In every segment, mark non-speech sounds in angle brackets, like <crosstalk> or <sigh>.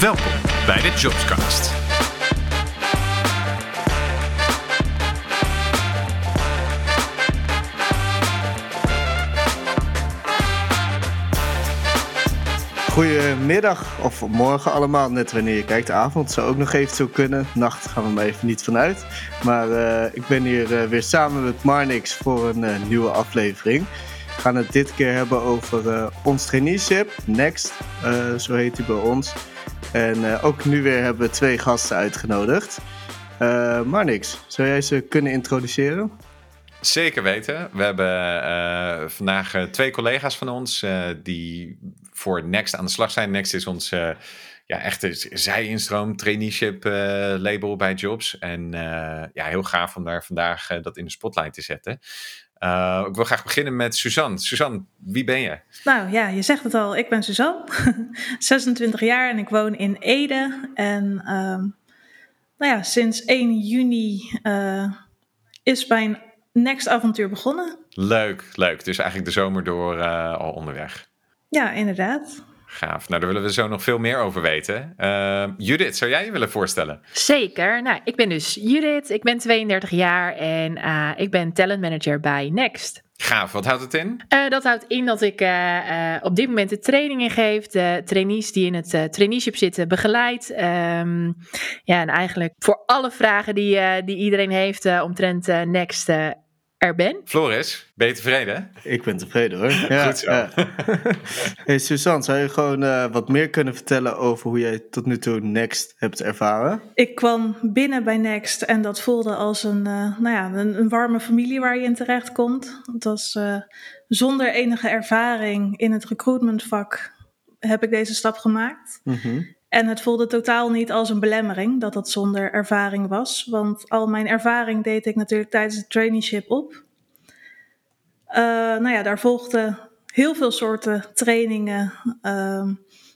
Welkom bij de Jobscast. Goedemiddag of morgen allemaal, net wanneer je kijkt. Avond zou ook nog even zo kunnen. Nacht gaan we maar even niet vanuit. Maar eh, ik ben hier eh, weer samen met Marnix voor een eh, nieuwe aflevering. We gaan het dit keer hebben over ons traineeship, Next, zo heet hij bij ons. En ook nu weer hebben we twee gasten uitgenodigd. Marnix, zou jij ze kunnen introduceren? Zeker weten. We hebben vandaag twee collega's van ons die voor Next aan de slag zijn. Next is ons uh, ja, echte zij-instroom traineeship uh, label bij Jobs. En uh, ja, heel gaaf om daar vandaag dat in de spotlight te zetten. Ik wil graag beginnen met Suzanne. Suzanne, wie ben je? Nou ja, je zegt het al. Ik ben Suzanne, <laughs> 26 jaar en ik woon in Ede. En um, nou ja, sinds 1 juni is mijn Next avontuur begonnen. Leuk, leuk. Dus eigenlijk de zomer door al onderweg. Ja, inderdaad. Gaaf. Nou, daar willen we zo nog veel meer over weten. Uh, Judith, zou jij je willen voorstellen? Zeker. Nou, ik ben dus Judith, ik ben 32 jaar en uh, ik ben talentmanager bij Next. Gaaf, wat houdt het in? Uh, dat houdt in dat ik op dit moment de trainingen geef, de trainees die in het traineeship zitten begeleid. Um, ja, en eigenlijk voor alle vragen die, die iedereen heeft omtrent Next er ben. Floris, ben je tevreden? Ik ben tevreden hoor. <laughs> Ja, Goed zo. Ja. hey Suzanne, zou je gewoon uh, wat meer kunnen vertellen over hoe jij tot nu toe Next hebt ervaren? Ik kwam binnen bij Next en dat voelde als een, uh, nou ja, een, een, warme familie waar je in terecht komt. Het was uh, zonder enige ervaring in het recruitmentvak heb ik deze stap gemaakt. Mm -hmm. En het voelde totaal niet als een belemmering dat dat zonder ervaring was. Want al mijn ervaring deed ik natuurlijk tijdens het traineeship op. Uh, nou ja, daar volgden heel veel soorten trainingen. Uh,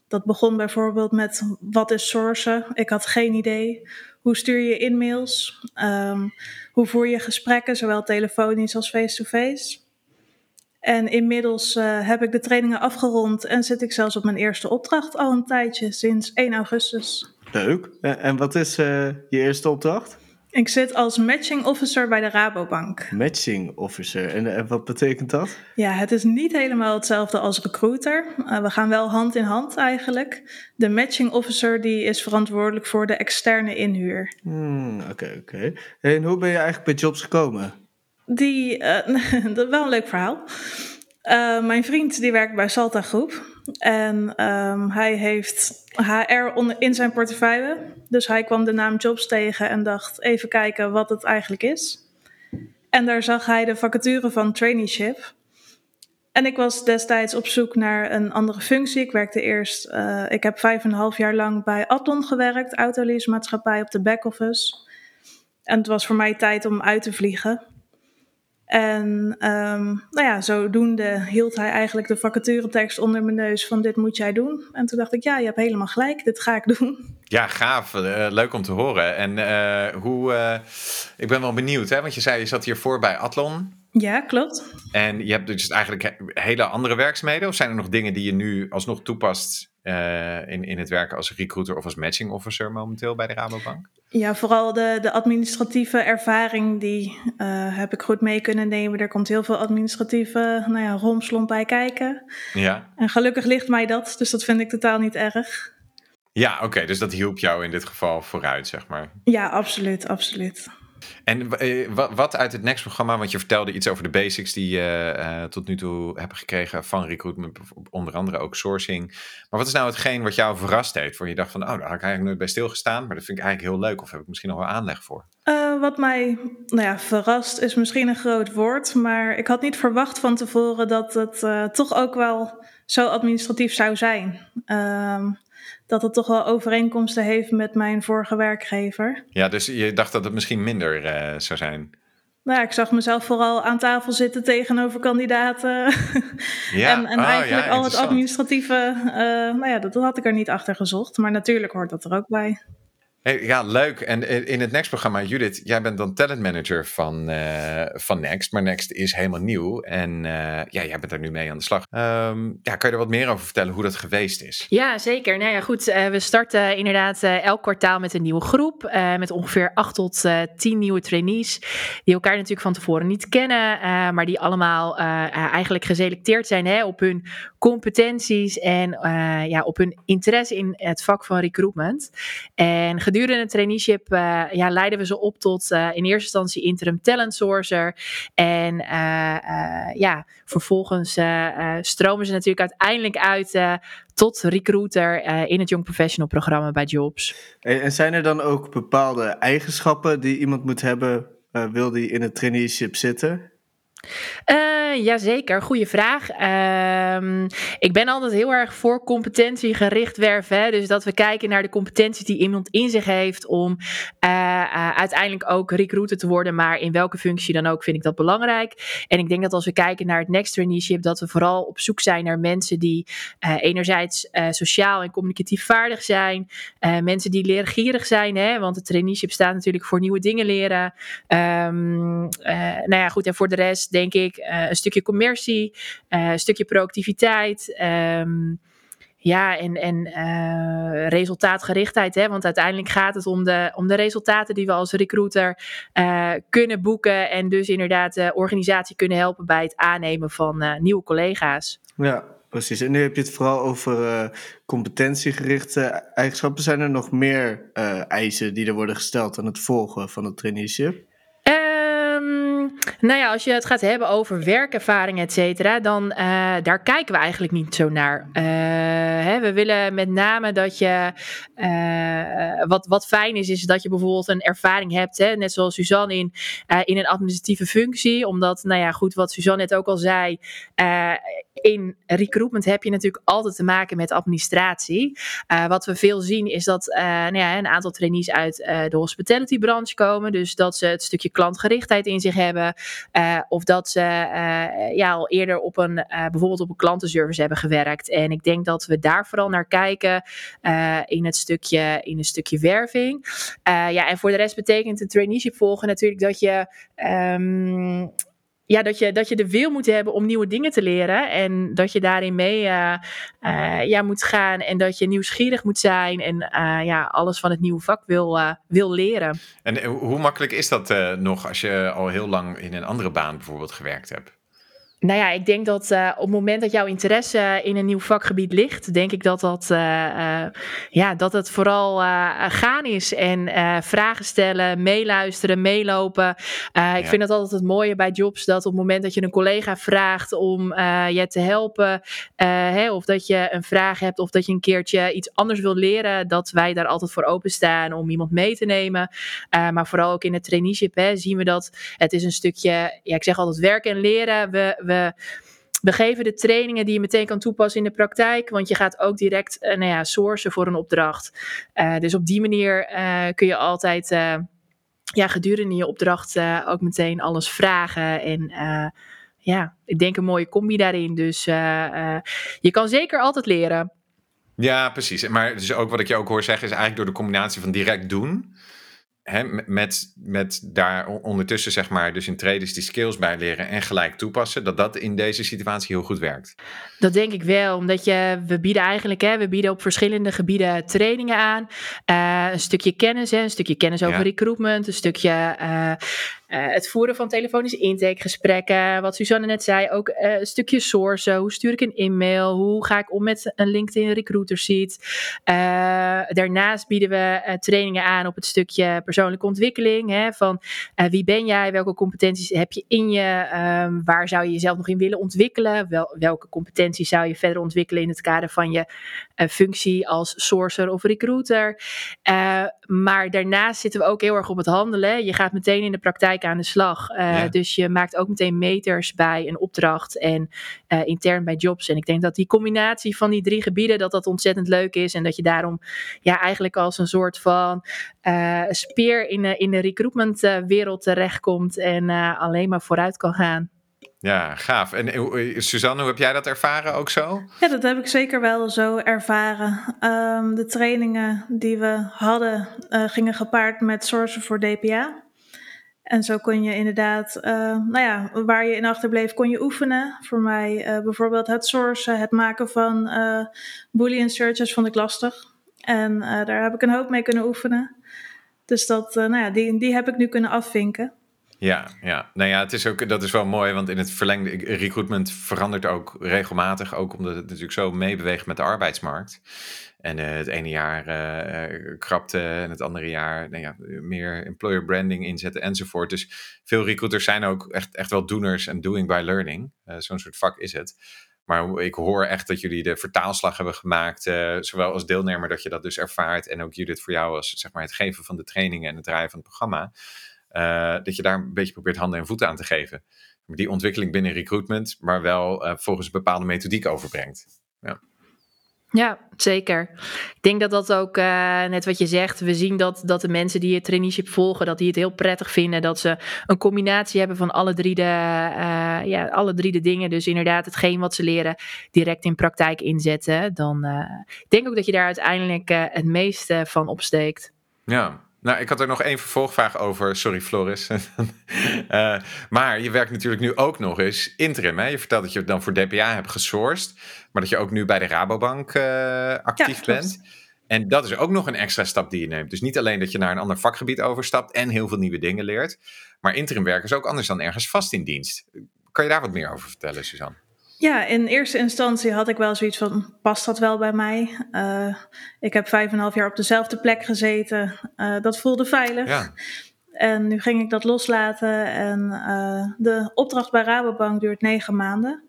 dat begon bijvoorbeeld met wat is sourcen? Ik had geen idee. Hoe stuur je e-mails? Um, hoe voer je gesprekken, zowel telefonisch als face-to-face? En inmiddels uh, heb ik de trainingen afgerond en zit ik zelfs op mijn eerste opdracht al een tijdje, sinds 1 augustus. Leuk. En wat is uh, je eerste opdracht? Ik zit als matching officer bij de Rabobank. Matching officer, en, en wat betekent dat? Ja, het is niet helemaal hetzelfde als recruiter. Uh, we gaan wel hand in hand eigenlijk. De matching officer die is verantwoordelijk voor de externe inhuur. Oké, hmm, oké. Okay, okay. En hoe ben je eigenlijk bij jobs gekomen? Die, uh, <laughs> dat is wel een leuk verhaal. Uh, mijn vriend die werkt bij Salta Groep. En um, hij heeft HR in zijn portefeuille. Dus hij kwam de naam Jobs tegen en dacht even kijken wat het eigenlijk is. En daar zag hij de vacature van traineeship. En ik was destijds op zoek naar een andere functie. Ik werkte eerst, uh, ik heb vijf en een half jaar lang bij Atlon gewerkt, autoleasemaatschappij op de back-office. En het was voor mij tijd om uit te vliegen. En um, nou ja, zodoende hield hij eigenlijk de vacaturetekst onder mijn neus van dit moet jij doen. En toen dacht ik, ja, je hebt helemaal gelijk, dit ga ik doen. Ja, gaaf. Uh, leuk om te horen. En uh, hoe, uh, ik ben wel benieuwd, hè? want je zei je zat hiervoor bij Atlon. Ja, klopt. En je hebt dus eigenlijk hele andere werkzaamheden? Of zijn er nog dingen die je nu alsnog toepast uh, in, in het werken als recruiter of als matching officer momenteel bij de Rabobank? Ja, vooral de, de administratieve ervaring, die uh, heb ik goed mee kunnen nemen. Er komt heel veel administratieve nou ja, romslomp bij kijken. Ja. En gelukkig ligt mij dat, dus dat vind ik totaal niet erg. Ja, oké, okay, dus dat hielp jou in dit geval vooruit, zeg maar. Ja, absoluut, absoluut. En wat uit het Next-programma, want je vertelde iets over de basics die je uh, tot nu toe hebt gekregen van recruitment, onder andere ook sourcing. Maar wat is nou hetgeen wat jou verrast heeft? Voor je dacht van, oh, daar had ik eigenlijk nooit bij stilgestaan, maar dat vind ik eigenlijk heel leuk of heb ik misschien nog wel aanleg voor? Wat mij nou ja, verrast is misschien een groot woord, maar ik had niet verwacht van tevoren dat het toch ook wel zo administratief zou zijn. Uh, dat het toch wel overeenkomsten heeft met mijn vorige werkgever. Ja, dus je dacht dat het misschien minder uh, zou zijn? Nou, ik zag mezelf vooral aan tafel zitten tegenover kandidaten. <laughs> Ja. en, en oh, eigenlijk ja, al het administratieve, uh, nou ja, dat, dat, had ik er niet achter gezocht. Maar natuurlijk hoort dat er ook bij. Ja, leuk. En in het Next-programma, Judith, jij bent dan talentmanager van, uh, van Next. Maar Next is helemaal nieuw. En uh, ja, jij bent er nu mee aan de slag. Um, ja, kan je er wat meer over vertellen hoe dat geweest is? Ja, zeker. Nou ja, goed. We starten inderdaad elk kwartaal met een nieuwe groep. met ongeveer 8 tot 10 nieuwe trainees. Die elkaar natuurlijk van tevoren niet kennen. maar die allemaal eigenlijk geselecteerd zijn hè, op hun competenties. En ja, op hun interesse in het vak van recruitment. En gedurende het traineeship uh, ja, leiden we ze op tot uh, in eerste instantie interim talent sourcer. En uh, ja, vervolgens stromen ze natuurlijk uiteindelijk uit tot recruiter in het Young Professional programma bij Jobs. En zijn er dan ook bepaalde eigenschappen die iemand moet hebben, wil die in het traineeship zitten? Uh, jazeker, goede vraag. Uh, ik ben altijd heel erg voor competentiegericht werven. Dus dat we kijken naar de competenties die iemand in zich heeft om uh, uh, uiteindelijk ook recruiter te worden. Maar in welke functie dan ook vind ik dat belangrijk. En ik denk dat als we kijken naar het Next Traineeship, dat we vooral op zoek zijn naar mensen die enerzijds sociaal en communicatief vaardig zijn. mensen die leergierig zijn, hè? want het traineeship staat natuurlijk voor nieuwe dingen leren. Um, nou ja, goed, en voor de rest denk ik uh, een stukje commercie, uh, een stukje proactiviteit. Um, ja, en, en uh, resultaatgerichtheid. Hè? Want uiteindelijk gaat het om de, om de resultaten die we als recruiter kunnen boeken. En dus inderdaad de organisatie kunnen helpen bij het aannemen van nieuwe collega's. Ja, precies. En nu heb je het vooral over competentiegerichte eigenschappen. Zijn er nog meer eisen die er worden gesteld aan het volgen van het traineeship? Nou ja, als je het gaat hebben over werkervaring, et cetera, dan uh, daar kijken we eigenlijk niet zo naar. Uh, hè, we willen met name dat je, uh, wat, wat fijn is, is dat je bijvoorbeeld een ervaring hebt, hè, net zoals Suzanne in, in een administratieve functie. Omdat, nou ja, goed, wat Suzanne net ook al zei, in recruitment heb je natuurlijk altijd te maken met administratie. wat we veel zien is dat nou ja, een aantal trainees uit de hospitality branche komen. Dus dat ze het stukje klantgerichtheid in zich hebben. Uh, of dat ze uh, ja, al eerder op een, uh, bijvoorbeeld op een klantenservice hebben gewerkt. En ik denk dat we daar vooral naar kijken in, het stukje, in een stukje werving. ja, en voor de rest betekent een traineeship volgen natuurlijk dat je. Um, ja, dat je, dat je de wil moet hebben om nieuwe dingen te leren. En dat je daarin mee uh, uh, ja, moet gaan. En dat je nieuwsgierig moet zijn. En uh, ja, alles van het nieuwe vak wil, wil leren. En hoe makkelijk is dat nog als je al heel lang in een andere baan bijvoorbeeld gewerkt hebt? Nou ja, ik denk dat uh, op het moment dat jouw interesse in een nieuw vakgebied ligt, denk ik dat, dat, uh, uh, ja, dat het vooral gaan is en vragen stellen, meeluisteren, meelopen. Ja. Ik vind het altijd het mooie bij jobs dat op het moment dat je een collega vraagt om je te helpen, of dat je een vraag hebt of dat je een keertje iets anders wil leren, dat wij daar altijd voor openstaan om iemand mee te nemen. maar vooral ook in het traineeship hè, zien we dat het is een stukje, ja, ik zeg altijd werken en leren. We, we we, geven de trainingen die je meteen kan toepassen in de praktijk. Want je gaat ook direct uh, nou ja, sourcen voor een opdracht. Uh, dus op die manier uh, kun je altijd ja, gedurende je opdracht ook meteen alles vragen. En ja, ik denk een mooie combi daarin. Dus je kan zeker altijd leren. Ja, precies. Maar dus ook wat ik je ook hoor zeggen is eigenlijk door de combinatie van direct doen met, met daar ondertussen, zeg maar, dus in traders die skills bij leren en gelijk toepassen, dat dat in deze situatie heel goed werkt. Dat denk ik wel, omdat je, we bieden eigenlijk, hè, we bieden op verschillende gebieden trainingen aan. Uh, een stukje kennis, hè, een stukje kennis over ja. recruitment, een stukje uh, uh, het voeren van telefonische intakegesprekken. Wat Suzanne net zei, ook een stukje sourcen. Hoe stuur ik een e-mail? Hoe ga ik om met een LinkedIn recruiter sheet? Uh, daarnaast bieden we trainingen aan op het stukje persoonlijke ontwikkeling. Hè, van wie ben jij? Welke competenties heb je in je? Um, waar zou je jezelf nog in willen ontwikkelen? Wel, welke competenties zou je verder ontwikkelen in het kader van je functie als sourcer of recruiter? maar daarnaast zitten we ook heel erg op het handelen. Je gaat meteen in de praktijk aan de slag. Uh, ja. Dus je maakt ook meteen meters bij een opdracht en uh, intern bij jobs. En ik denk dat die combinatie van die drie gebieden, dat dat ontzettend leuk is. En dat je daarom ja, eigenlijk als een soort van speer in, in de recruitment wereld terechtkomt en alleen maar vooruit kan gaan. Ja, gaaf. En eh, Suzanne, hoe heb jij dat ervaren ook zo? Ja, dat heb ik zeker wel zo ervaren. Ehm, de trainingen die we hadden uh, gingen gepaard met sourcen voor DPA. En zo kon je inderdaad, nou ja, waar je in achterbleef, kon je oefenen. Voor mij bijvoorbeeld het sourcen, het maken van boolean searches vond ik lastig. En daar heb ik een hoop mee kunnen oefenen. Dus dat, nou ja, die, die heb ik nu kunnen afvinken. Ja, ja. Nou ja, het is ook, dat is wel mooi, want in het verlengde, recruitment verandert ook regelmatig, ook omdat het natuurlijk zo meebeweegt met de arbeidsmarkt. En uh, het ene jaar uh, krapte en het andere jaar nou ja, meer employer branding inzetten enzovoort. Dus veel recruiters zijn ook echt, echt wel doeners en doing by learning. Zo'n soort vak is het. Maar ik hoor echt dat jullie de vertaalslag hebben gemaakt, zowel als deelnemer dat je dat dus ervaart en ook Judith voor jou als zeg maar, het geven van de trainingen en het draaien van het programma. Dat je daar een beetje probeert handen en voeten aan te geven. Die ontwikkeling binnen recruitment, maar wel volgens een bepaalde methodiek overbrengt. Ja. Ja, zeker. Ik denk dat dat ook, uh, net wat je zegt, we zien dat, dat de mensen die het traineeship volgen, dat die het heel prettig vinden. Dat ze een combinatie hebben van alle drie de, uh, ja, alle drie de dingen. Dus inderdaad hetgeen wat ze leren direct in praktijk inzetten. Dan uh, ik denk ook dat je daar uiteindelijk het meeste van opsteekt. Ja, nou, ik had er nog één vervolgvraag over. Sorry, Floris. uh, <laughs> maar je werkt natuurlijk nu ook nog eens interim. Hè? Je vertelt dat je dan voor DPA hebt gesourced. Maar dat je ook nu bij de Rabobank uh, actief ja, bent. En dat is ook nog een extra stap die je neemt. Dus niet alleen dat je naar een ander vakgebied overstapt en heel veel nieuwe dingen leert. Maar interim werken is ook anders dan ergens vast in dienst. Kan je daar wat meer over vertellen, Suzanne? Ja, in eerste instantie had ik wel zoiets van, past dat wel bij mij? Uh, ik heb vijf en een half jaar op dezelfde plek gezeten. Uh, dat voelde veilig. Ja. En nu ging ik dat loslaten en uh, de opdracht bij Rabobank duurt negen maanden.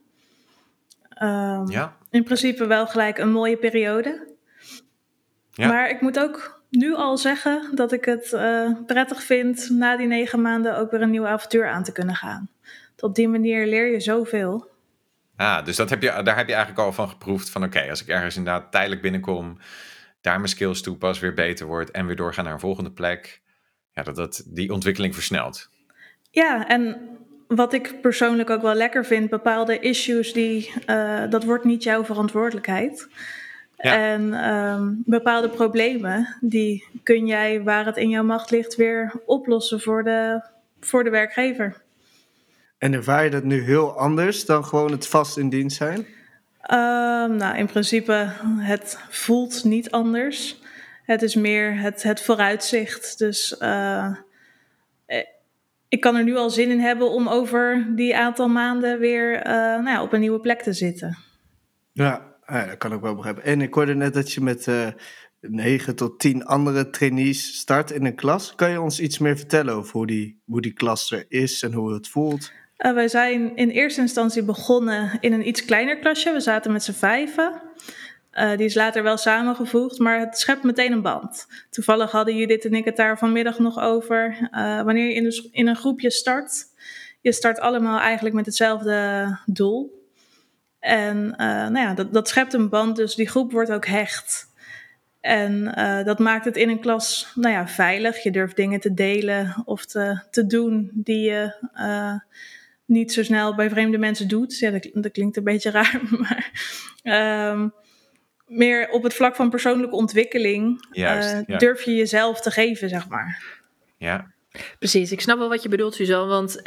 Um, ja. In principe wel gelijk een mooie periode. Ja. Maar ik moet ook nu al zeggen dat ik het prettig vind na die negen maanden ook weer een nieuw avontuur aan te kunnen gaan. Op die manier leer je zoveel. Ah, dus dat heb je, daar heb je eigenlijk al van geproefd van oké, als ik ergens inderdaad tijdelijk binnenkom, daar mijn skills toepas, weer beter wordt en weer doorgaan naar een volgende plek, ja, dat dat die ontwikkeling versnelt. Ja, en wat ik persoonlijk ook wel lekker vind, bepaalde issues die, uh, dat wordt niet jouw verantwoordelijkheid. Ja. En um, bepaalde problemen, die kun jij, waar het in jouw macht ligt, weer oplossen voor de, voor de werkgever. En ervaar je dat nu heel anders dan gewoon het vast in dienst zijn? Um, nou, in principe, het voelt niet anders. Het is meer het, het vooruitzicht. Dus uh, ik kan er nu al zin in hebben om over die aantal maanden weer uh, nou ja, op een nieuwe plek te zitten. Ja, ja, dat kan ik wel begrijpen. En ik hoorde net dat je met uh, 9 tot 10 andere trainees start in een klas. Kan je ons iets meer vertellen over hoe die, hoe die klas er is en hoe het voelt? Uh, wij zijn in eerste instantie begonnen in een iets kleiner klasje. We zaten met z'n vijven. Uh, die is later wel samengevoegd, maar het schept meteen een band. Toevallig hadden Judith en ik het daar vanmiddag nog over. Uh, wanneer je in, een groepje start, je start allemaal eigenlijk met hetzelfde doel. En nou ja, dat, dat schept een band, dus die groep wordt ook hecht. En dat maakt het in een klas nou ja, veilig. Je durft dingen te delen of te, te doen die je niet zo snel bij vreemde mensen doet. Ja, dat, dat klinkt een beetje <laughs> raar, maar um, meer op het vlak van persoonlijke ontwikkeling Juist, uh, ja. durf je jezelf te geven, zeg maar. Ja, Precies, ik snap wel wat je bedoelt, Suzanne. Want uh,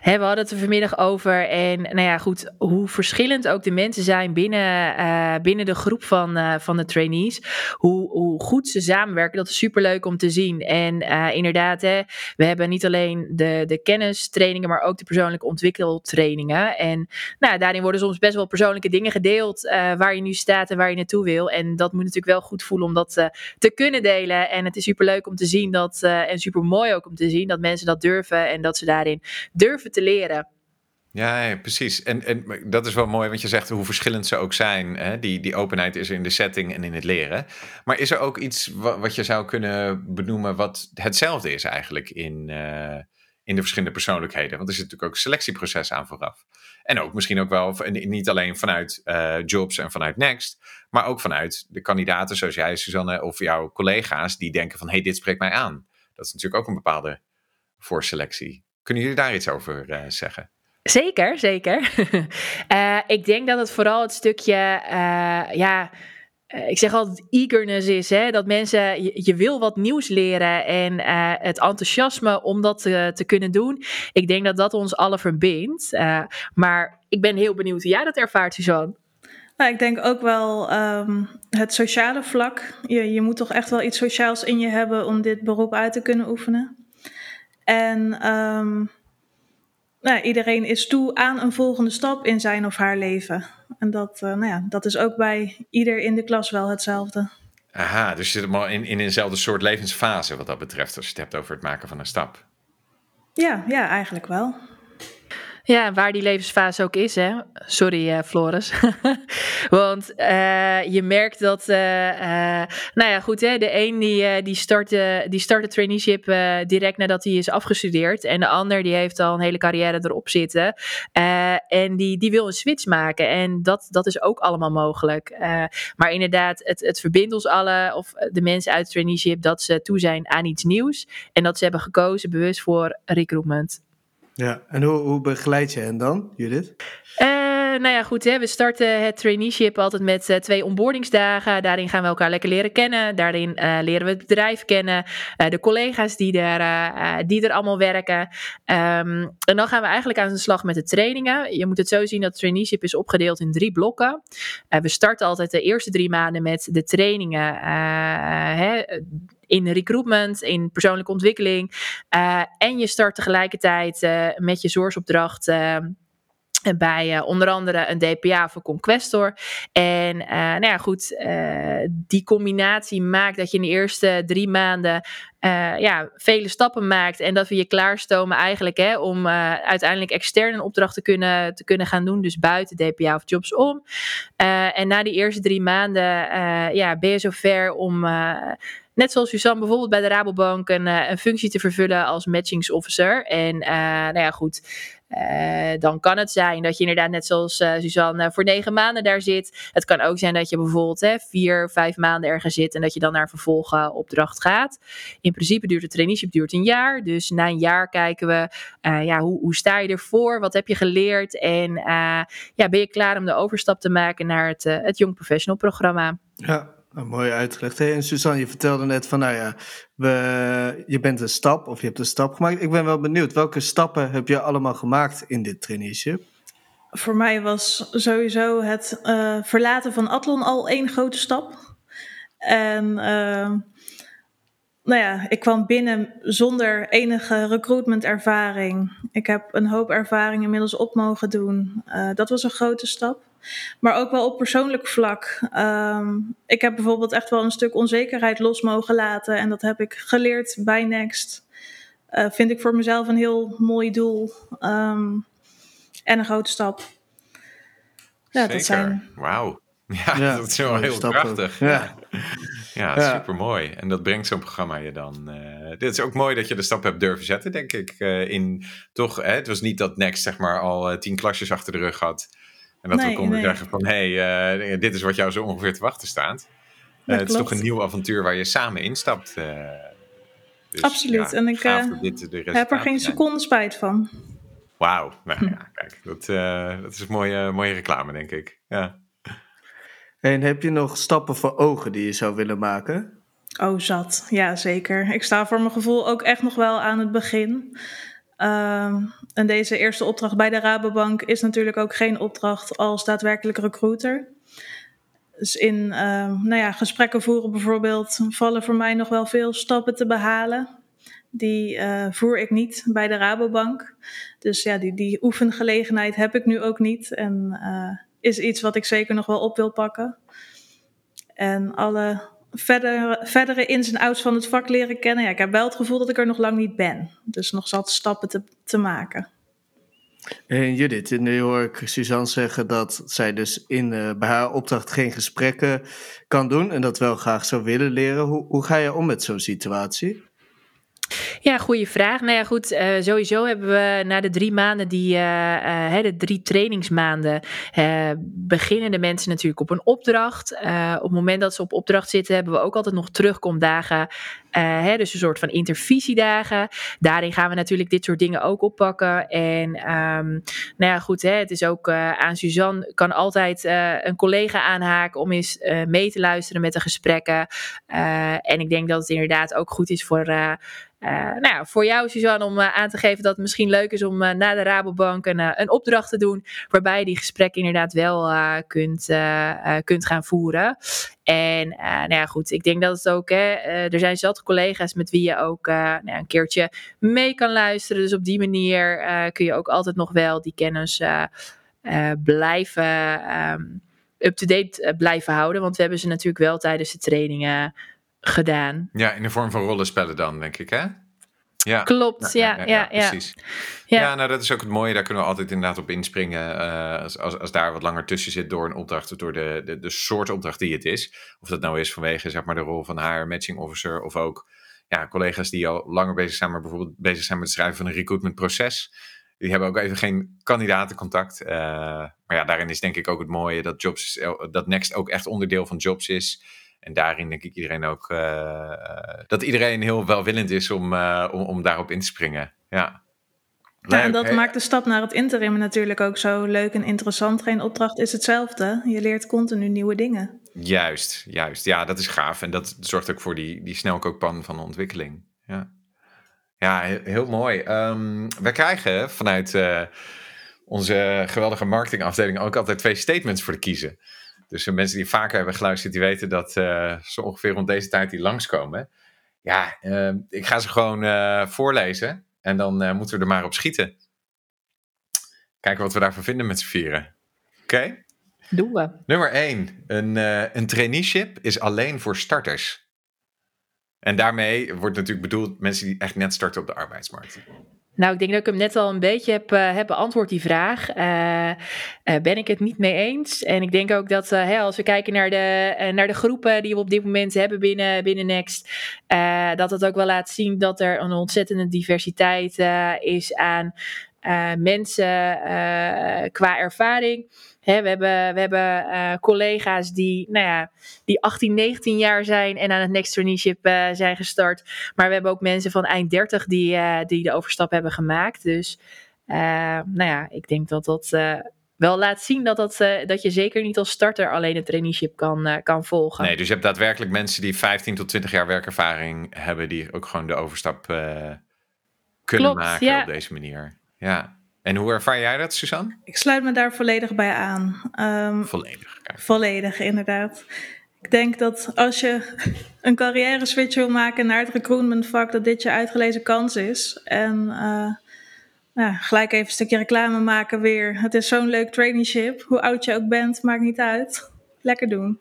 hè, we hadden het er vanmiddag over. En nou ja, goed, hoe verschillend ook de mensen zijn binnen, uh, binnen de groep van, uh, van de trainees. Hoe, hoe goed ze samenwerken, dat is superleuk om te zien. En inderdaad, hè, we hebben niet alleen de, de kennistrainingen, maar ook de persoonlijke ontwikkeltrainingen. En nou, daarin worden soms best wel persoonlijke dingen gedeeld. waar je nu staat en waar je naartoe wil. En dat moet natuurlijk wel goed voelen om dat te kunnen delen. En het is superleuk om te zien dat, en super mooi ook om te zien dat mensen dat durven en dat ze daarin durven te leren. Ja, precies. En, en dat is wel mooi, want je zegt hoe verschillend ze ook zijn. Hè? Die, die openheid is er in de setting en in het leren. Maar is er ook iets wat, je zou kunnen benoemen wat hetzelfde is eigenlijk in, uh, in de verschillende persoonlijkheden? Want er zit natuurlijk ook selectieproces aan vooraf. En ook misschien ook wel, niet alleen vanuit uh, Jobs en vanuit Next, maar ook vanuit de kandidaten zoals jij, Suzanne, of jouw collega's die denken van, hé, hey, dit spreekt mij aan. Dat is natuurlijk ook een bepaalde voorselectie. Kunnen jullie daar iets over uh, zeggen? Zeker, zeker. uh, <laughs> ik denk dat het vooral het stukje, uh, ja, ik zeg altijd eagerness is. Hè? Dat mensen, je, wil wat nieuws leren en het enthousiasme om dat te, te, kunnen doen. Ik denk dat dat ons allen verbindt. maar ik ben heel benieuwd hoe jij dat ervaart, Suzanne. Nou, ik denk ook wel um, het sociale vlak. Je, je moet toch echt wel iets sociaals in je hebben om dit beroep uit te kunnen oefenen. En um, nou, iedereen is toe aan een volgende stap in zijn of haar leven. En dat, uh, nou ja, dat is ook bij ieder in de klas wel hetzelfde. Aha, dus je zit maar in, in eenzelfde soort levensfase wat dat betreft, als je het hebt over het maken van een stap. Ja, ja eigenlijk wel. Ja, waar die levensfase ook is, hè. Sorry, uh, Floris. <laughs> Want uh, je merkt dat, uh, nou ja, goed, hè. De een die, die, start, die start het traineeship direct nadat hij is afgestudeerd. En de ander die heeft al een hele carrière erop zitten. en die, die wil een switch maken. En dat, dat is ook allemaal mogelijk. maar inderdaad, het, het verbindt ons allen, of de mensen uit traineeship, dat ze toe zijn aan iets nieuws. En dat ze hebben gekozen bewust voor recruitment. Ja, en hoe, hoe begeleid je hen dan, Judith? Uh, nou ja, goed. Hè, we starten het traineeship altijd met uh, twee onboardingsdagen. Daarin gaan we elkaar lekker leren kennen. Daarin uh, leren we het bedrijf kennen. de collega's die er, die er allemaal werken. Um, en dan gaan we eigenlijk aan de slag met de trainingen. Je moet het zo zien dat traineeship is opgedeeld in drie blokken. we starten altijd de eerste drie maanden met de trainingen. Hè, in recruitment, in persoonlijke ontwikkeling. En je start tegelijkertijd met je zorgsopdracht. Uh, bij uh, onder andere een DPA voor Conquestor. En uh, nou ja, goed, uh, die combinatie maakt dat je in de eerste drie maanden ja, vele stappen maakt. En dat we je klaarstomen eigenlijk hè, om uiteindelijk extern een opdracht te kunnen, te kunnen gaan doen. Dus buiten DPA of jobs om. en na die eerste drie maanden ja, ben je zover om net zoals Suzanne bijvoorbeeld bij de Rabobank een, een functie te vervullen als matchingsofficer. En nou ja, goed. Uh, dan kan het zijn dat je inderdaad net zoals uh, Suzanne voor negen maanden daar zit. Het kan ook zijn dat je bijvoorbeeld hè, vier, vijf maanden ergens zit en dat je dan naar vervolgopdracht gaat. In principe duurt het traineeship duurt een jaar. Dus na een jaar kijken we uh, ja, hoe, hoe sta je ervoor? Wat heb je geleerd? En ja, ben je klaar om de overstap te maken naar het, het Young Professional programma? Ja, nou, mooi uitgelegd. Hey, en Suzanne, je vertelde net van, nou ja, we, je bent een stap of je hebt een stap gemaakt. Ik ben wel benieuwd, welke stappen heb je allemaal gemaakt in dit traineeship? Voor mij was sowieso het uh, verlaten van Atlon al één grote stap. En uh, nou ja, ik kwam binnen zonder enige recruitment-ervaring. Ik heb een hoop ervaring inmiddels op mogen doen. Uh, dat was een grote stap. Maar ook wel op persoonlijk vlak. Um, ik heb bijvoorbeeld echt wel een stuk onzekerheid los mogen laten. En dat heb ik geleerd bij Next. Uh, vind ik voor mezelf een heel mooi doel. Um, en een grote stap. Ja, Zeker. Dat zijn... Wauw. <laughs> Ja, ja, dat is wel heel stappen. prachtig. Ja, ja, ja super mooi. En dat brengt zo'n programma je dan. Uh, dit is ook mooi dat je de stap hebt durven zetten, denk ik. Uh, in toch, hè, het was niet dat Next zeg maar al uh, tien klasjes achter de rug had. En dat nee, we konden nee. zeggen van hé, hey, dit is wat jou zo ongeveer te wachten staat. het is toch een nieuw avontuur waar je samen instapt. Dus, Absoluut. Ja, en ik heb er geen seconde spijt van. Wauw. Nou <laughs> ja, kijk, dat, dat is mooie, mooie reclame, denk ik. Ja. En heb je nog stappen voor ogen die je zou willen maken? Oh, zat. Ja, zeker. Ik sta voor mijn gevoel ook echt nog wel aan het begin. Um, en deze eerste opdracht bij de Rabobank is natuurlijk ook geen opdracht als daadwerkelijk recruiter. Dus in uh, nou ja, gesprekken voeren bijvoorbeeld vallen voor mij nog wel veel stappen te behalen. Die uh, voer ik niet bij de Rabobank. Dus ja, die, die oefengelegenheid heb ik nu ook niet. En uh, is iets wat ik zeker nog wel op wil pakken. En alle verdere, verdere ins en outs van het vak leren kennen. Ja, ik heb wel het gevoel dat ik er nog lang niet ben. Dus nog zat stappen te, te maken. En Judith, nu hoor ik Suzanne zeggen dat zij dus in, uh, bij haar opdracht geen gesprekken kan doen en dat wel graag zou willen leren. Hoe, hoe ga je om met zo'n situatie? Ja, goede vraag. Nou ja, goed. Uh, sowieso hebben we na de drie maanden, die, uh, uh, de drie trainingsmaanden, beginnen de mensen natuurlijk op een opdracht. op het moment dat ze op opdracht zitten, hebben we ook altijd nog terugkomdagen. Hè, dus een soort van intervisiedagen. Daarin gaan we natuurlijk dit soort dingen ook oppakken. En um, nou ja, goed. Hè, het is ook aan Suzanne, kan altijd een collega aanhaken om eens mee te luisteren met de gesprekken. en ik denk dat het inderdaad ook goed is voor nou ja, voor jou, Suzanne, om aan te geven dat het misschien leuk is om na de Rabobank een, een opdracht te doen. Waarbij je die gesprekken inderdaad wel kunt, kunt gaan voeren. En nou ja, goed, ik denk dat het ook, hè, er zijn zat collega's met wie je ook nou ja, een keertje mee kan luisteren. Dus op die manier kun je ook altijd nog wel die kennis blijven, um, up-to-date blijven houden. Want we hebben ze natuurlijk wel tijdens de trainingen gedaan. Ja, in de vorm van rollenspellen dan, denk ik, hè? Ja. Klopt, ja, ja, ja, precies. Ja. ja. nou dat is ook het mooie, daar kunnen we altijd inderdaad op inspringen. Uh, als, als, als daar wat langer tussen zit door een opdracht of door de, de, de soort opdracht die het is. Of dat nou is vanwege zeg maar, de rol van haar matching officer of ook ja, collega's die al langer bezig zijn, maar bijvoorbeeld bezig zijn met het schrijven van een recruitmentproces. Die hebben ook even geen kandidatencontact. Uh, maar ja, daarin is denk ik ook het mooie dat, jobs, dat Next ook echt onderdeel van Jobs is. En daarin denk ik iedereen ook uh, dat iedereen heel welwillend is om, uh, om, om, daarop in te springen. Ja. Ja, en dat maakt de stap naar het interim natuurlijk ook zo leuk en interessant. Geen opdracht is hetzelfde. Je leert continu nieuwe dingen. Juist, juist. Ja, dat is gaaf. En dat zorgt ook voor die, die snelkookpan van de ontwikkeling. Ja, ja heel, heel mooi. Um, we krijgen vanuit uh, onze geweldige marketingafdeling ook altijd twee statements voor de kiezen. Dus de mensen die vaker hebben geluisterd, die weten dat uh, ze ongeveer rond deze tijd die langskomen. Ja, uh, ik ga ze gewoon uh, voorlezen en dan moeten we er maar op schieten. Kijken wat we daarvan vinden met z'n vieren. Oké? Okay? Doen we. Nummer 1. Een, een traineeship is alleen voor starters. En daarmee wordt natuurlijk bedoeld mensen die echt net starten op de arbeidsmarkt. Nou, ik denk dat ik hem net al een beetje heb, uh, heb beantwoord, die vraag. Uh, uh, ben ik het niet mee eens? En ik denk ook dat als we kijken naar de, naar de groepen die we op dit moment hebben binnen, binnen Next, dat het ook wel laat zien dat er een ontzettende diversiteit is aan mensen qua ervaring. Hè, we hebben, we hebben uh, collega's die, nou ja, die 18, 19 jaar zijn en aan het Next Traineeship uh, zijn gestart. Maar we hebben ook mensen van eind 30 die, uh, die de overstap hebben gemaakt. Dus nou ja, ik denk dat dat wel laat zien dat, dat, dat je zeker niet als starter alleen een traineeship kan, kan volgen. Nee, dus je hebt daadwerkelijk mensen die 15 tot 20 jaar werkervaring hebben, die ook gewoon de overstap kunnen Klopt, maken ja. op deze manier. Ja. En hoe ervaar jij dat, Suzanne? Ik sluit me daar volledig bij aan. Um, volledig. Volledig, inderdaad. Ik denk dat als je een carrière switch wil maken naar het recruitment vak, dat dit je uitgelezen kans is. En uh, nou, gelijk even een stukje reclame maken weer. Het is zo'n leuk traineeship. Hoe oud je ook bent, maakt niet uit. Lekker doen.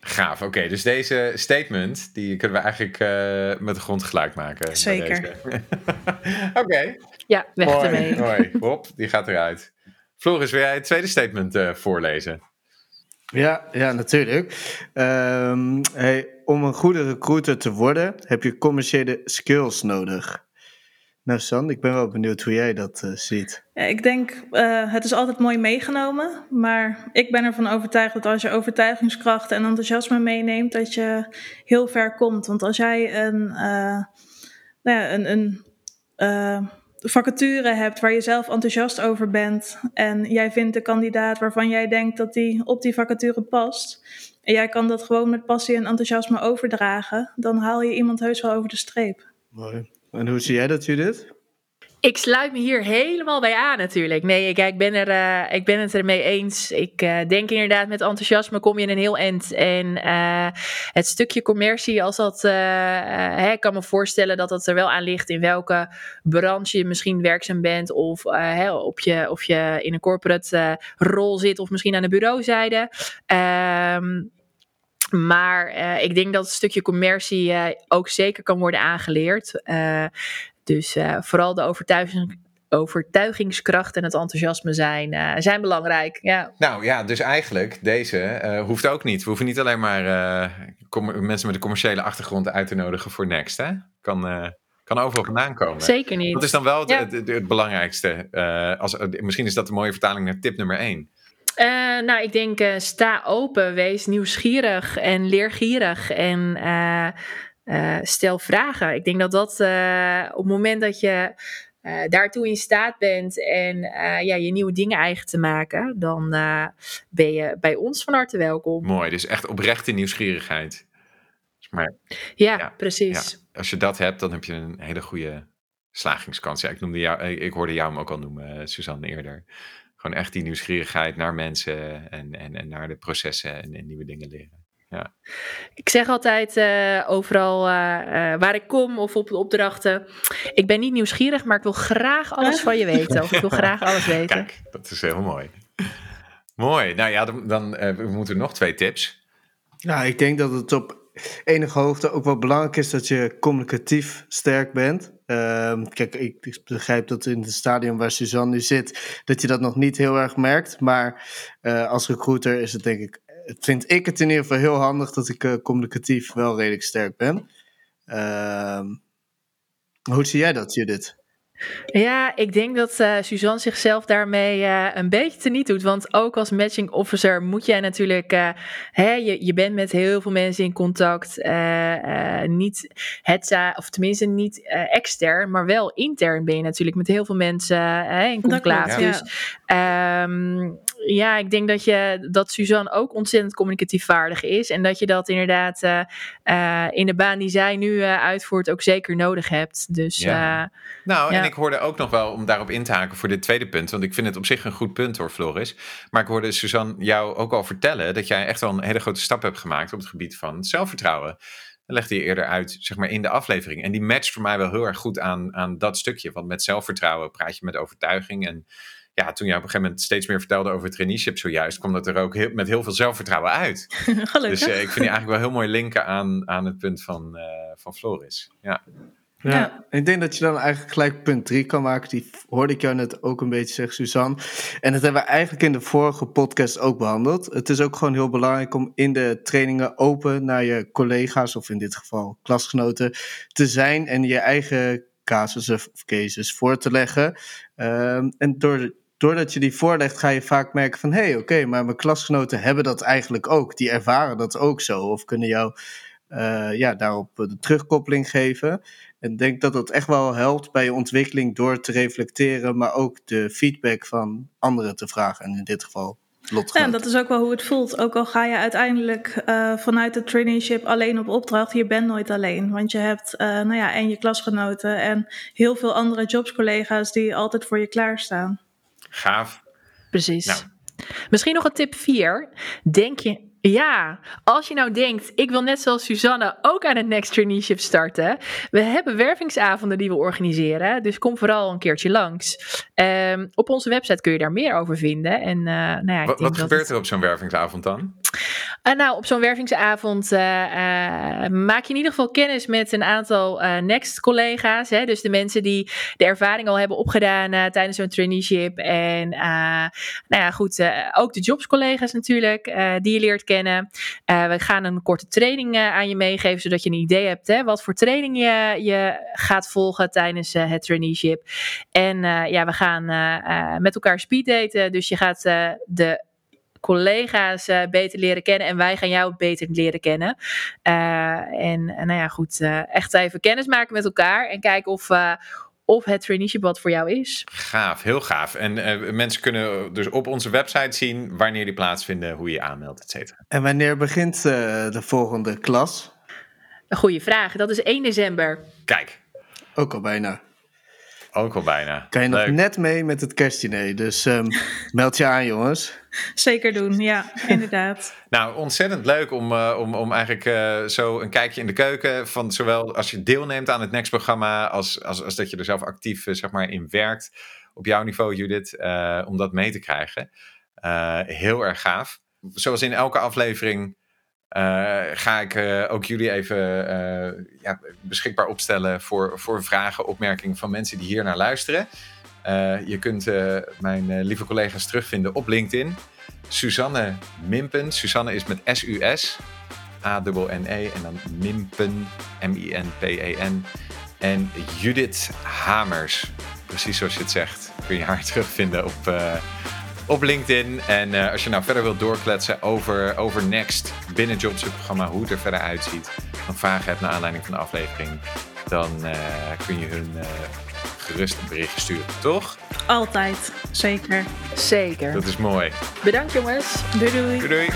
Gaaf, oké. dus deze statement, die kunnen we eigenlijk uh, met de grond gelijk maken. Zeker. <laughs> oké. Ja, weg mooi, ermee. Mooi, Hop, die gaat eruit. Floris, wil jij het tweede statement uh, voorlezen? Ja, ja natuurlijk. Um, hey, om een goede recruiter te worden, heb je commerciële skills nodig. Nou, San, ik ben wel benieuwd hoe jij dat uh, ziet. Ja, ik denk, uh, het is altijd mooi meegenomen. Maar ik ben ervan overtuigd dat als je overtuigingskracht en enthousiasme meeneemt, dat je heel ver komt. Want als jij een, uh, nou ja, een, een vacature hebt waar je zelf enthousiast over bent en jij vindt de kandidaat waarvan jij denkt dat die op die vacature past en jij kan dat gewoon met passie en enthousiasme overdragen, dan haal je iemand heus wel over de streep. Mooi. En hoe zie jij dat, Judith? Ik sluit me hier helemaal bij aan natuurlijk. Nee, ik, ik, ben, er, uh, ik ben het ermee eens. Ik uh, denk inderdaad met enthousiasme kom je in een heel eind. En uh, het stukje commercie, als dat, kan me voorstellen dat dat er wel aan ligt in welke branche je misschien werkzaam bent. Of op je, of je in een corporate rol zit of misschien aan de bureauzijde. Um, maar ik denk dat het stukje commercie ook zeker kan worden aangeleerd. Dus vooral de overtuiging, overtuigingskracht en het enthousiasme zijn, zijn belangrijk. Ja. Nou ja, dus eigenlijk deze hoeft ook niet. We hoeven niet alleen maar mensen met een commerciële achtergrond uit te nodigen voor Next. Hè? Kan, Kan overal vandaan komen. Zeker niet. Dat is dan wel het, Ja. het, het- het belangrijkste. Eh, als, misschien is dat een mooie vertaling naar tip nummer 1. Eh, nou, ik denk eh, sta open, wees nieuwsgierig en leergierig en eh, eh, stel vragen. Ik denk dat dat eh, op het moment dat je eh, daartoe in staat bent en ja, je nieuwe dingen eigen te maken, dan ben je bij ons van harte welkom. Mooi, dus echt oprechte nieuwsgierigheid. Maar Ja, Ja, precies. als je dat hebt, dan heb je een hele goede slagingskans. Ja, ik, noemde jou, ik, hoorde jou hem ook al noemen, Suzanne, eerder. Gewoon echt die nieuwsgierigheid naar mensen en, en, en naar de processen en, en nieuwe dingen leren. Ik zeg altijd eh, overal eh, eh, waar ik kom of op de opdrachten. Ik ben niet nieuwsgierig, maar ik wil graag alles van je <laughs> weten. Of ik wil graag alles <laughs> weten. Kijk, dat is heel mooi. Mooi. Nou ja, dan, dan eh, we moeten nog twee tips. Nou, ik denk dat het op enige hoogte ook wel belangrijk is dat je communicatief sterk bent. Ehm, kijk, ik, ik begrijp dat in het stadium waar Suzanne nu zit, dat je dat nog niet heel erg merkt. Maar eh, als recruiter is het denk ik, vind ik het in ieder geval heel handig dat ik eh, communicatief wel redelijk sterk ben. Ehm, hoe zie jij dat, Judith? Ja, ik denk dat eh, Suzanne zichzelf daarmee eh, een beetje teniet doet. Want ook als matching officer moet jij natuurlijk... eh, hè, je, je bent met heel veel mensen in contact. eh, eh, niet het, of tenminste niet eh, extern, maar wel intern ben je natuurlijk met heel veel mensen in conclave. ja. Dus ehm, ja, ik denk dat, je, dat Suzanne ook ontzettend communicatief vaardig is. En dat je dat inderdaad eh, eh, in de baan die zij nu eh, uitvoert ook zeker nodig hebt. Dus Ja. Nou, en ik hoorde ook nog wel, om daarop in te haken voor dit tweede punt, want ik vind het op zich een goed punt hoor, Floris. Maar ik hoorde Suzanne jou ook al vertellen dat jij echt wel een hele grote stap hebt gemaakt op het gebied van zelfvertrouwen. Dat legde je eerder uit, zeg maar, in de aflevering. En die matcht voor mij wel heel erg goed aan, aan dat stukje. Want met zelfvertrouwen praat je met overtuiging. En ja, toen je op een gegeven moment steeds meer vertelde over traineeship zojuist, kwam dat er ook heel, met heel veel zelfvertrouwen uit. <laughs> Gelukkig. Dus eh, ik vind die eigenlijk wel heel mooi linken aan, aan het punt van, eh, van Floris. Ja. Ja. Ja. Ik denk dat je dan eigenlijk gelijk punt 3 kan maken. Die hoorde ik jou net ook een beetje zeggen, Suzanne. En dat hebben we eigenlijk in de vorige podcast ook behandeld. Het is ook gewoon heel belangrijk om in de trainingen open naar je collega's, of in dit geval klasgenoten, te zijn en je eigen casussen of cases voor te leggen. Ehm, en door, doordat je die voorlegt, ga je vaak merken van hé, hey, oké, maar mijn klasgenoten hebben dat eigenlijk ook. Die ervaren dat ook zo. Of kunnen jou eh, ja, daarop de terugkoppeling geven. En ik denk dat dat echt wel helpt bij je ontwikkeling door te reflecteren, maar ook de feedback van anderen te vragen. En in dit geval Ja, en dat is ook wel hoe het voelt. Ook al ga je uiteindelijk eh, vanuit de traineeship alleen op opdracht, je bent nooit alleen. Want je hebt eh, nou ja, en je klasgenoten en heel veel andere jobscollega's die altijd voor je klaarstaan. Gaaf. Precies. Nou. Misschien nog een tip 4. Denk je. Ja, als je nou denkt, ik wil net zoals Suzanne ook aan het Next Traineeship starten. We hebben wervingsavonden die we organiseren, dus kom vooral een keertje langs. Ehm, op onze website kun je daar meer over vinden. En, eh, nou ja, ik Wat, denk wat dat gebeurt er op zo'n wervingsavond dan? Eh, nou, op zo'n wervingsavond eh, eh, maak je in ieder geval kennis met een aantal Next-collega's. Dus de mensen die de ervaring al hebben opgedaan tijdens zo'n traineeship. En nou ja, goed, ook de jobscollega's natuurlijk, die je leert kennen. We gaan een korte training aan je meegeven, zodat je een idee hebt hè, wat voor training je, je gaat volgen tijdens het traineeship. En ja, we gaan met elkaar speeddaten. Dus je gaat de collega's eh, beter leren kennen en wij gaan jou beter leren kennen. Eh, en eh, nou ja, goed, eh, echt even kennis maken met elkaar en kijken of, eh, of het traineeship wat voor jou is. Gaaf, heel gaaf. En eh, mensen kunnen dus op onze website zien wanneer die plaatsvinden, hoe je je aanmeldt, et cetera. En wanneer begint eh, de volgende klas? Een goede vraag. Dat is 1 december. Kijk, Ook al bijna. Ook al bijna. Kan je nog net mee met het kerstdiner. Dus ehm, <laughs> meld je aan, jongens. Zeker doen, ja, inderdaad. <laughs> Nou, ontzettend leuk om, eh, om, om eigenlijk eh, zo een kijkje in de keuken van zowel als je deelneemt aan het Next-programma als, als, als dat je er zelf actief eh, zeg maar, in werkt op jouw niveau, Judith, eh, om dat mee te krijgen. Eh, heel erg gaaf. Zoals in elke aflevering ga ik eh, ook jullie even eh, ja, beschikbaar opstellen voor, voor vragen, opmerkingen van mensen die hier naar luisteren. Eh, je kunt eh, mijn eh, lieve collega's terugvinden op LinkedIn. Suzanne Mimpen. Suzanne is met S-U-S. A-N-N-E en dan Mimpen. M-I-N-P-E-N. En Judith Hamers, precies zoals je het zegt, kun je haar terugvinden op, op LinkedIn. En uh, als je nou verder wilt doorkletsen over, over Next binnen het Jobs-programma, hoe het er verder uitziet, dan vragen hebt naar aanleiding van de aflevering, dan uh, kun je hun gerust een berichtje sturen, toch? Altijd, zeker. Zeker. Dat is mooi. Bedankt jongens. Doei doei. doei. doei.